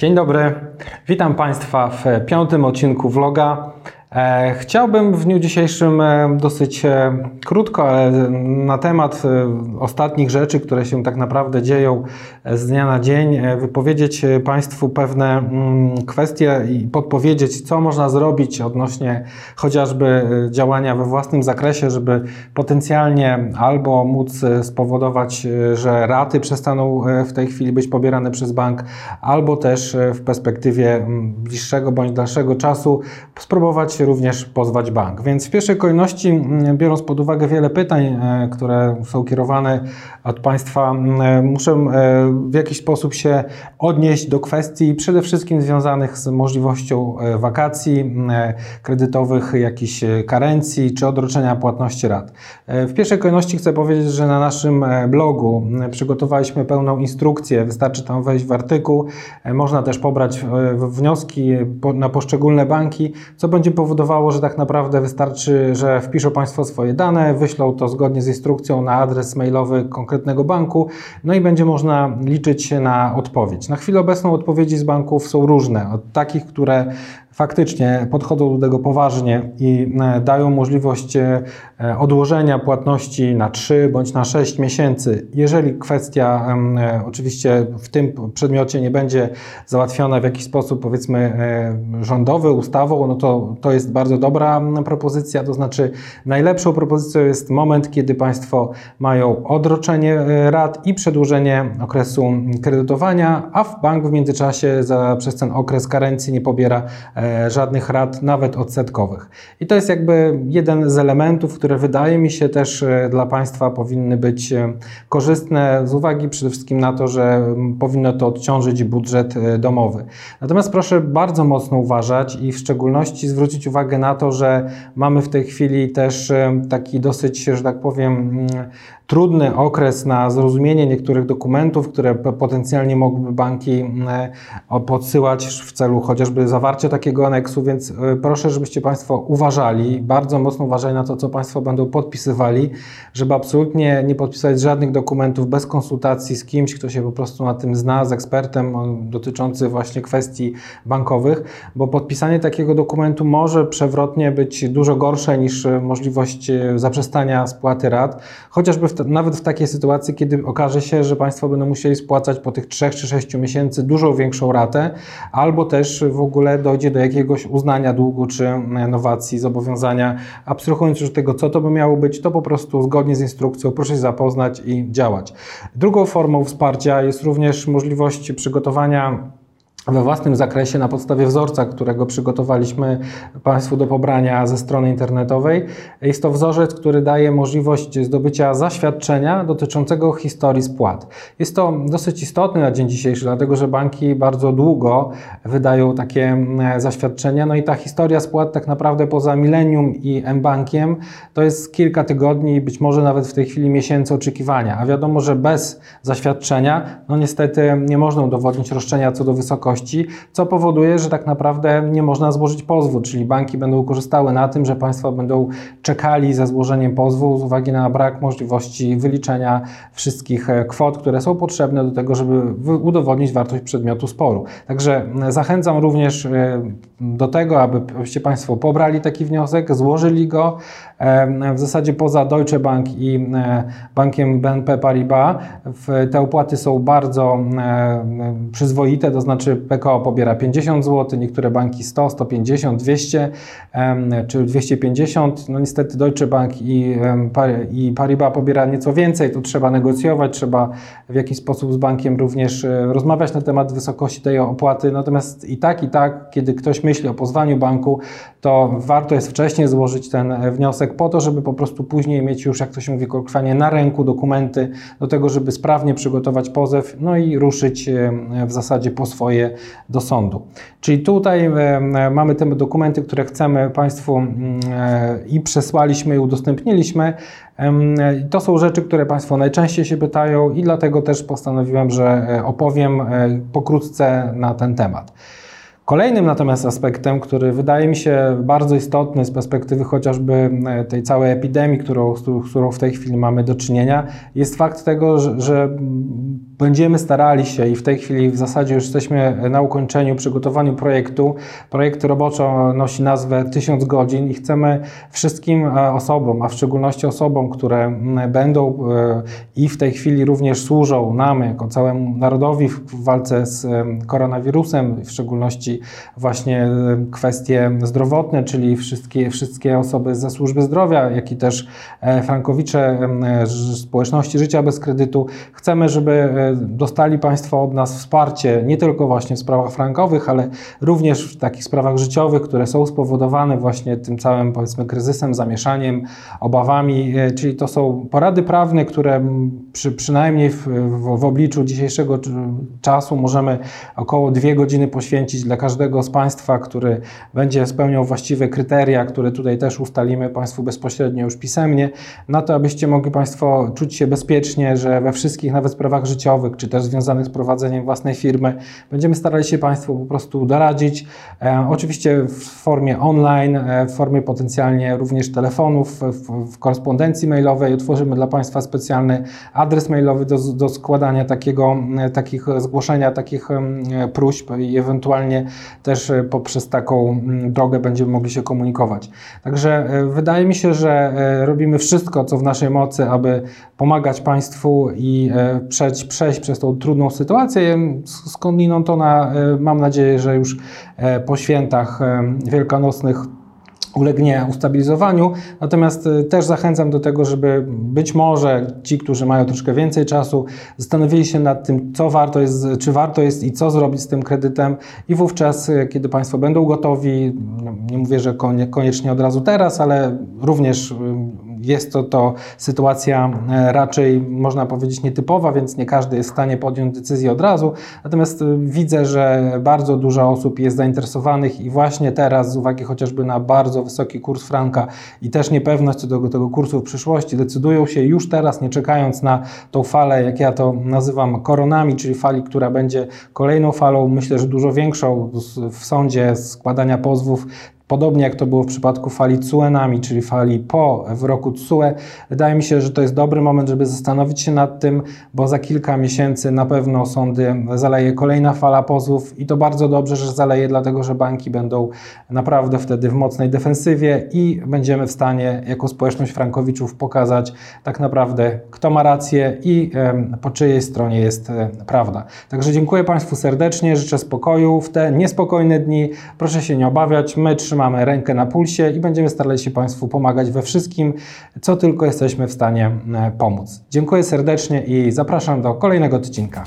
Dzień dobry, witam Państwa w piątym odcinku vloga. E, chciałbym w dniu dzisiejszym e, dosyć e, krótko, ale na temat ostatnich rzeczy, które się tak naprawdę dzieją z dnia na dzień, wypowiedzieć Państwu pewne mm, kwestie i podpowiedzieć, co można zrobić odnośnie chociażby działania we własnym zakresie, żeby potencjalnie albo móc spowodować, że raty przestaną w tej chwili być pobierane przez bank, albo też w perspektywie mm, bliższego bądź dalszego czasu spróbować również pozwać bank. Więc w pierwszej kolejności, mm, biorąc pod uwagę wiele pytań, e, które są kierowane od Państwa, mm, e, muszę e, w jakiś sposób się odnieść do kwestii przede wszystkim związanych z możliwością wakacji mm, kredytowych, jakichś karencji czy odroczenia płatności rat. W pierwszej kolejności chcę powiedzieć, że na naszym blogu przygotowaliśmy pełną instrukcję, wystarczy tam wejść w artykuł, można też pobrać wnioski na poszczególne banki, co będzie powodowało, powodowało, że tak naprawdę wystarczy, że wpiszą Państwo swoje dane, wyślą to zgodnie z instrukcją na adres mailowy konkretnego banku, no i będzie można liczyć na odpowiedź. Na chwilę obecną odpowiedzi z banków są różne, od takich, które faktycznie podchodzą do tego poważnie i e, dają możliwość e, odłożenia płatności na 3 bądź na 6 miesięcy. Jeżeli kwestia e, oczywiście w tym przedmiocie nie będzie załatwiona w jakiś sposób powiedzmy rządowy, ustawą, no to to jest bardzo dobra propozycja, to znaczy najlepszą propozycją jest moment, kiedy Państwo mają odroczenie rat i przedłużenie okresu kredytowania, a w bank w międzyczasie za, przez ten okres karencji nie pobiera E, żadnych rat, nawet odsetkowych. I to jest jakby jeden z elementów, które wydaje mi się też e, dla Państwa powinny być e, korzystne z uwagi przede wszystkim na to, że powinno to odciążyć budżet domowy. Natomiast proszę bardzo mocno uważać i w szczególności zwrócić uwagę na to, że mamy w tej chwili też taki dosyć, że tak powiem, trudny okres na zrozumienie niektórych dokumentów, które potencjalnie mogłyby banki e, podsyłać w celu chociażby zawarcia takiego aneksu, więc e, proszę, żebyście Państwo uważali, bardzo mocno uważali na to, co Państwo będą podpisywali, żeby absolutnie nie podpisać żadnych dokumentów bez konsultacji z kimś, kto się po prostu na tym zna, z ekspertem dotyczący właśnie kwestii bankowych, bo podpisanie takiego dokumentu może przewrotnie być dużo gorsze niż e, możliwość zaprzestania spłaty rat, chociażby w nawet w takiej sytuacji, kiedy okaże się, że Państwo będą musieli spłacać po tych 3 czy 6 miesięcy dużo większą ratę, albo też w ogóle dojdzie do jakiegoś uznania długu czy nowacji zobowiązania. Abstrahując już tego, co to by miało być, to po prostu zgodnie z instrukcją proszę się zapoznać i działać. Drugą formą wsparcia jest również możliwość przygotowania we własnym zakresie na podstawie wzorca, którego przygotowaliśmy Państwu do pobrania ze strony internetowej. Jest to wzorzec, który daje możliwość zdobycia zaświadczenia dotyczącego historii spłat. Jest to dosyć istotne na dzień dzisiejszy, dlatego że banki bardzo długo wydają takie mm, zaświadczenia. No i ta historia spłat tak naprawdę poza Millennium i mBankiem to jest kilka tygodni, być może nawet w tej chwili miesięcy oczekiwania. A wiadomo, że bez zaświadczenia, no niestety nie można udowodnić roszczenia co do wysokości co powoduje, że tak naprawdę nie można złożyć pozwu, czyli banki będą korzystały na tym, że państwo będą czekali ze złożeniem pozwu z uwagi na brak możliwości wyliczenia wszystkich e, kwot, które są potrzebne do tego, żeby udowodnić wartość przedmiotu sporu. Także zachęcam również e, do tego, abyście Państwo pobrali taki wniosek, złożyli go. W zasadzie poza Deutsche Bank i e, bankiem BNP Paribas te opłaty są bardzo przyzwoite, to znaczy PKO pobiera 50 zł, niektóre banki 100, 150, 200 czy 250. No niestety Deutsche Bank i, Paribas pobiera nieco więcej, to trzeba negocjować, trzeba w jakiś sposób z bankiem również e, rozmawiać na temat wysokości tej opłaty. Natomiast i tak, i tak, kiedy ktoś myśli o pozwaniu banku, to warto jest wcześniej złożyć ten wniosek po to, żeby po prostu później mieć już, jak to się mówi kolokwialnie, na ręku dokumenty do tego, żeby sprawnie przygotować pozew, no i ruszyć w zasadzie po swoje do sądu. Czyli tutaj e, mamy te dokumenty, które chcemy Państwu mm, e, i przesłaliśmy i udostępniliśmy. To są rzeczy, które Państwo najczęściej się pytają i dlatego też postanowiłem, że e, opowiem pokrótce na ten temat. Kolejnym natomiast aspektem, który wydaje mi się bardzo istotny z perspektywy chociażby e, tej całej epidemii, którą, z którą w tej chwili mamy do czynienia, jest fakt tego, że, że Będziemy starali się i w tej chwili w zasadzie już jesteśmy na ukończeniu, przygotowaniu projektu. Projekt roboczo nosi nazwę 1000 godzin i chcemy wszystkim e, osobom, a w szczególności osobom, które będą e, i w tej chwili również służą nam, jako całemu narodowi w walce z koronawirusem, w szczególności właśnie kwestie zdrowotne, czyli wszystkie, wszystkie osoby ze służby zdrowia, jak i też e, frankowicze społeczności życia bez kredytu. Chcemy, żeby dostali Państwo od nas wsparcie nie tylko właśnie w sprawach frankowych, ale również w takich sprawach życiowych, które są spowodowane właśnie tym całym powiedzmy kryzysem, zamieszaniem, obawami, e, czyli to są porady prawne, które przy, przynajmniej w, w, w obliczu dzisiejszego czasu możemy około dwie godziny poświęcić dla każdego z Państwa, który będzie spełniał właściwe kryteria, które tutaj też ustalimy Państwu bezpośrednio już pisemnie, na to, abyście mogli Państwo czuć się bezpiecznie, że we wszystkich nawet sprawach życiowych, czy też związanych z prowadzeniem własnej firmy, będziemy starali się Państwu po prostu doradzić. E, oczywiście w formie online, e, w formie potencjalnie również telefonów, w, w korespondencji mailowej. Utworzymy dla Państwa specjalny adres mailowy do, do składania takiego, e, takich zgłoszenia, takich próśb i ewentualnie też poprzez taką drogę będziemy mogli się komunikować. Także wydaje mi się, że robimy wszystko, co w naszej mocy, aby pomagać Państwu i przejść, przejść przez tą trudną sytuację. Skądinąd ona, mam nadzieję, że już po świętach wielkanocnych ulegnie ustabilizowaniu. Natomiast też zachęcam do tego, żeby być może ci, którzy mają troszkę więcej czasu, zastanowili się nad tym, co warto jest, czy warto jest i co zrobić z tym kredytem i wówczas, kiedy Państwo będą gotowi, nie mówię, że koniecznie od razu teraz, ale również jest to, to sytuacja e, raczej, można powiedzieć, nietypowa, więc nie każdy jest w stanie podjąć decyzję od razu. Natomiast e, widzę, że bardzo dużo osób jest zainteresowanych i właśnie teraz, z uwagi chociażby na bardzo wysoki kurs franka i też niepewność co do tego kursu w przyszłości, decydują się już teraz, nie czekając na tą falę, jak ja to nazywam, koronami, czyli fali, która będzie kolejną falą, myślę, że dużo większą w sądzie składania pozwów Podobnie jak to było w przypadku fali Tsuenami, czyli fali po wyroku Tsue, wydaje mi się, że to jest dobry moment, żeby zastanowić się nad tym, bo za kilka miesięcy na pewno sądy zaleje kolejna fala pozwów i to bardzo dobrze, że zaleje, dlatego że banki będą naprawdę wtedy w mocnej defensywie i będziemy w stanie jako społeczność frankowiczów pokazać tak naprawdę, kto ma rację i po czyjej stronie jest e, prawda. Także dziękuję Państwu serdecznie, życzę spokoju w te niespokojne dni. Proszę się nie obawiać, my trzymamy trzymamy rękę na pulsie i będziemy starali się Państwu pomagać we wszystkim, co tylko jesteśmy w stanie e, pomóc. Dziękuję serdecznie i zapraszam do kolejnego odcinka.